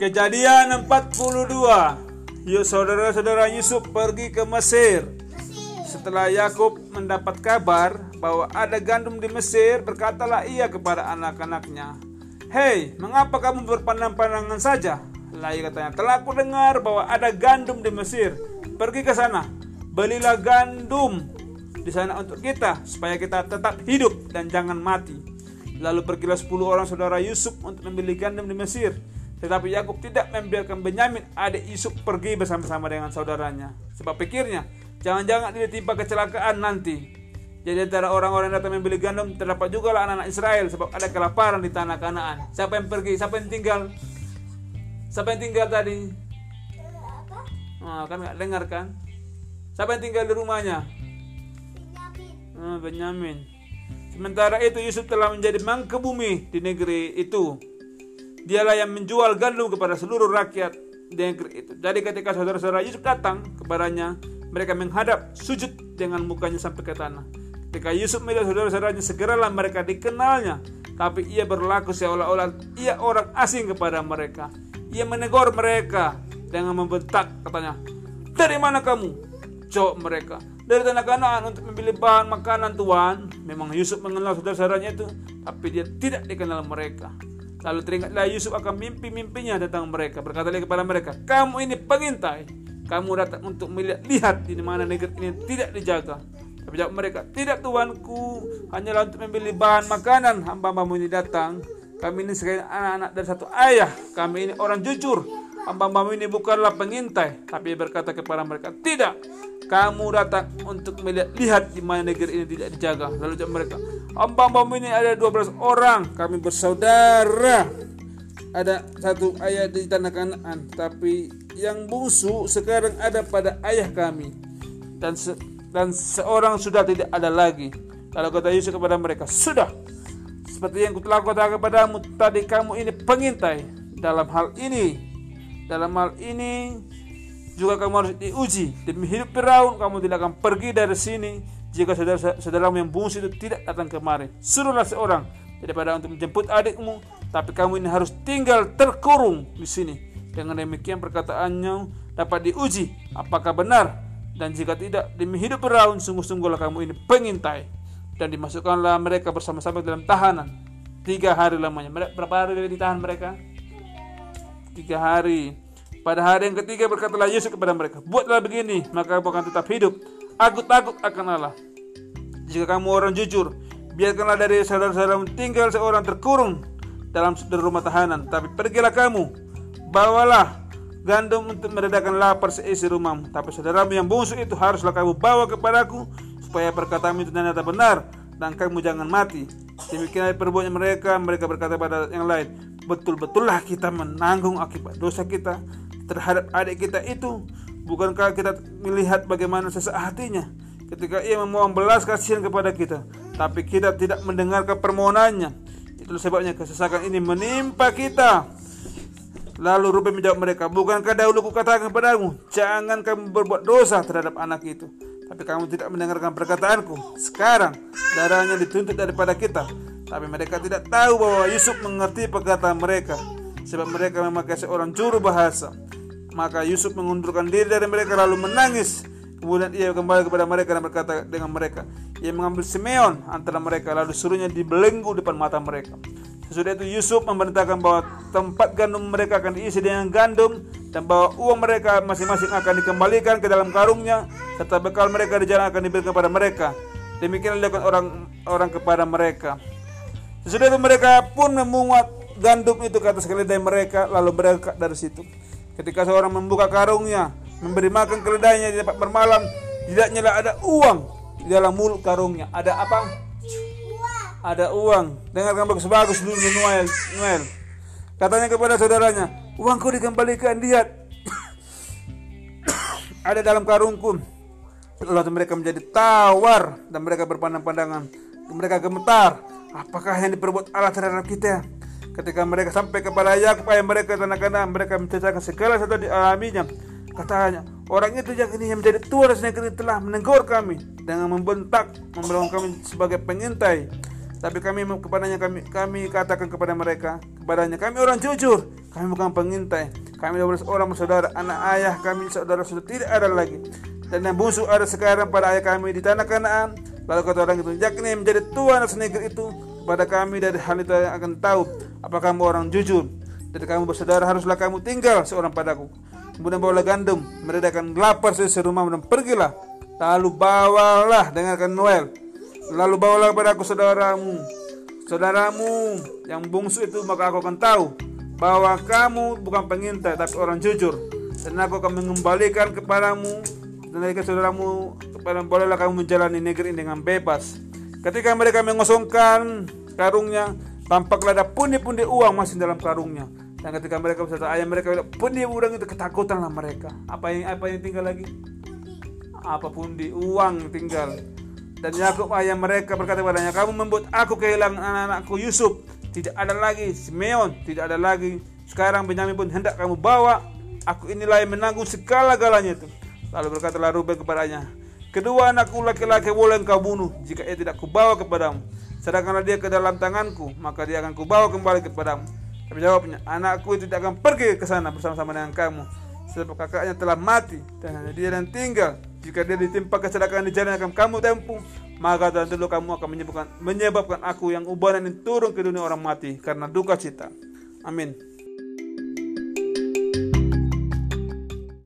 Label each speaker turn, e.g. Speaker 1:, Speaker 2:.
Speaker 1: Kejadian 42 Yuk saudara-saudara Yusuf pergi ke Mesir. Setelah Yakub mendapat kabar bahwa ada gandum di Mesir Berkatalah ia kepada anak-anaknya Hei, mengapa kamu berpandang-pandangan saja? Lalu katanya, telah aku dengar bahwa ada gandum di Mesir. Pergi ke sana, belilah gandum di sana untuk kita Supaya kita tetap hidup dan jangan mati. Lalu pergilah 10 orang saudara Yusuf untuk membeli gandum di Mesir tetapi Yakub tidak membiarkan Benyamin adik Yusuf pergi bersama-sama dengan saudaranya. Sebab pikirnya, jangan-jangan dia timpa kecelakaan nanti. Jadi antara orang-orang yang datang membeli gandum terdapat juga lah anak-anak Israel sebab ada kelaparan di tanah Kanaan. Siapa yang pergi? Siapa yang tinggal? Siapa yang tinggal tadi? Oh, kan nggak dengar kan? Siapa yang tinggal di rumahnya? Oh, Benyamin. Sementara itu Yusuf telah menjadi mangke bumi di negeri itu Dialah yang menjual gandum kepada seluruh rakyat negeri itu. Jadi ketika saudara-saudara Yusuf datang kepadanya, mereka menghadap sujud dengan mukanya sampai ke tanah. Ketika Yusuf melihat saudara-saudaranya, segeralah mereka dikenalnya. Tapi ia berlaku seolah-olah ia orang asing kepada mereka. Ia menegur mereka dengan membentak katanya, Dari mana kamu? Jawab mereka, dari tanah Kanaan untuk membeli bahan makanan Tuhan. Memang Yusuf mengenal saudara-saudaranya itu, tapi dia tidak dikenal mereka. Lalu teringatlah Yusuf akan mimpi-mimpinya tentang mereka. Berkata dia kepada mereka, kamu ini pengintai. Kamu datang untuk melihat lihat di mana negeri ini tidak dijaga. Tapi jawab mereka, tidak tuanku, hanyalah untuk membeli bahan makanan. Hamba-hambamu ini datang. Kami ini sekalian anak-anak dari satu ayah. Kami ini orang jujur. Hamba-hambamu ini bukanlah pengintai. Tapi berkata kepada mereka, tidak. Kamu datang untuk melihat lihat di mana negeri ini tidak dijaga. Lalu jawab mereka, hamba-hambamu ini ada 12 orang. Kami bersaudara. Ada satu ayah di tanah Kanaan, tapi yang bungsu sekarang ada pada ayah kami. Dan se dan seorang sudah tidak ada lagi. Lalu kata Yusuf kepada mereka, sudah. Seperti yang telah katakan kepadamu tadi kamu ini pengintai dalam hal ini. Dalam hal ini juga kamu harus diuji demi hidup Firaun kamu tidak akan pergi dari sini jika saudara-saudaramu yang bungsu itu tidak datang kemari suruhlah seorang daripada untuk menjemput adikmu. Tapi kamu ini harus tinggal terkurung di sini. Dengan demikian perkataannya dapat diuji apakah benar. Dan jika tidak demi hidup Firaun sungguh-sungguhlah kamu ini pengintai. Dan dimasukkanlah mereka bersama-sama dalam tahanan. Tiga hari lamanya. Berapa hari ditahan mereka? Tiga hari. Pada hari yang ketiga berkatalah Yesus kepada mereka, Buatlah begini, maka kamu akan tetap hidup. Aku takut akan Allah. Jika kamu orang jujur, biarkanlah dari saudara-saudaramu tinggal seorang terkurung dalam rumah tahanan. Tapi pergilah kamu, bawalah gandum untuk meredakan lapar seisi rumahmu. Tapi saudaramu yang bungsu itu haruslah kamu bawa kepadaku, supaya perkataanmu itu ternyata benar, dan kamu jangan mati. Demikian perbuatan mereka, mereka berkata pada yang lain, betul-betullah kita menanggung akibat dosa kita terhadap adik kita itu bukankah kita melihat bagaimana sesak hatinya ketika ia memohon belas kasihan kepada kita tapi kita tidak mendengarkan permohonannya itu sebabnya kesesakan ini menimpa kita Lalu Ruben menjawab mereka, Bukankah dahulu kukatakan kepadamu, Jangan kamu berbuat dosa terhadap anak itu. Tapi kamu tidak mendengarkan perkataanku. Sekarang darahnya dituntut daripada kita. Tapi mereka tidak tahu bahwa Yusuf mengerti perkataan mereka. Sebab mereka memakai seorang juru bahasa. Maka Yusuf mengundurkan diri dari mereka lalu menangis. Kemudian ia kembali kepada mereka dan berkata dengan mereka, ia mengambil Simeon antara mereka lalu suruhnya dibelenggu depan mata mereka. Sesudah itu Yusuf memerintahkan bahwa tempat gandum mereka akan diisi dengan gandum dan bahwa uang mereka masing-masing akan dikembalikan ke dalam karungnya serta bekal mereka di jalan akan diberikan kepada mereka. Demikian dilakukan orang-orang kepada mereka. Sesudah itu mereka pun memungut gandum itu ke atas keledai mereka lalu berangkat dari situ. Ketika seorang membuka karungnya, memberi makan keledainya di tempat bermalam, tidak nyala ada uang di dalam mulut karungnya. Ada apa? Ada uang. Dengarkan bagus-bagus dulu Noel. Noel. Katanya kepada saudaranya, uangku dikembalikan, lihat. ada dalam karungku. Lalu mereka menjadi tawar dan mereka berpandang-pandangan. Mereka gemetar. Apakah yang diperbuat Allah terhadap kita? Ketika mereka sampai kepada Yakub ayah mereka tanah kanan mereka menceritakan segala sesuatu dialaminya. Katanya, orang itu yang ini yang menjadi tua dan negeri telah menegur kami dengan membentak, memberong kami sebagai pengintai. Tapi kami kepadanya kami kami katakan kepada mereka, kepadanya kami orang jujur. Kami bukan pengintai. Kami adalah orang bersaudara. Anak ayah kami saudara sudah tidak ada lagi. Dan yang bungsu ada sekarang pada ayah kami di tanah Kanaan. Lalu kata orang itu, yakni menjadi tuan atas negeri itu kepada kami dari hal itu yang akan tahu apakah kamu orang jujur. Dari kamu bersaudara haruslah kamu tinggal seorang padaku. Kemudian bawalah gandum, mereka akan lapar serumah dan pergilah. Lalu bawalah dengarkan Noel. Lalu bawalah aku saudaramu saudaramu yang bungsu itu maka aku akan tahu bahwa kamu bukan pengintai tapi orang jujur dan aku akan mengembalikan kepadamu dan ke saudaramu kepada bolehlah kamu menjalani negeri ini dengan bebas ketika mereka mengosongkan karungnya tampaklah ada pundi-pundi uang masih dalam karungnya dan ketika mereka berkata ayah mereka bilang pundi uang itu ketakutanlah mereka apa yang apa yang tinggal lagi apa pundi uang tinggal dan Yakub ayah mereka berkata kepadanya, kamu membuat aku kehilangan anak-anakku Yusuf. Tidak ada lagi Simeon, tidak ada lagi. Sekarang Benyamin pun hendak kamu bawa. Aku inilah yang menanggung segala-galanya itu. Lalu berkatalah Ruben kepadanya, kedua anakku laki-laki boleh engkau bunuh jika ia tidak kubawa kepadamu. Sedangkanlah dia ke dalam tanganku, maka dia akan kubawa kembali kepadamu. Tapi jawabnya, anakku itu tidak akan pergi ke sana bersama-sama dengan kamu. Sebab kakaknya telah mati dan hanya dia yang tinggal jika dia ditimpa kecelakaan di jalan akan kamu tempuh, maka tentu kamu akan menyebabkan, menyebabkan aku yang ubanan ini turun ke dunia orang mati karena duka cita. Amin.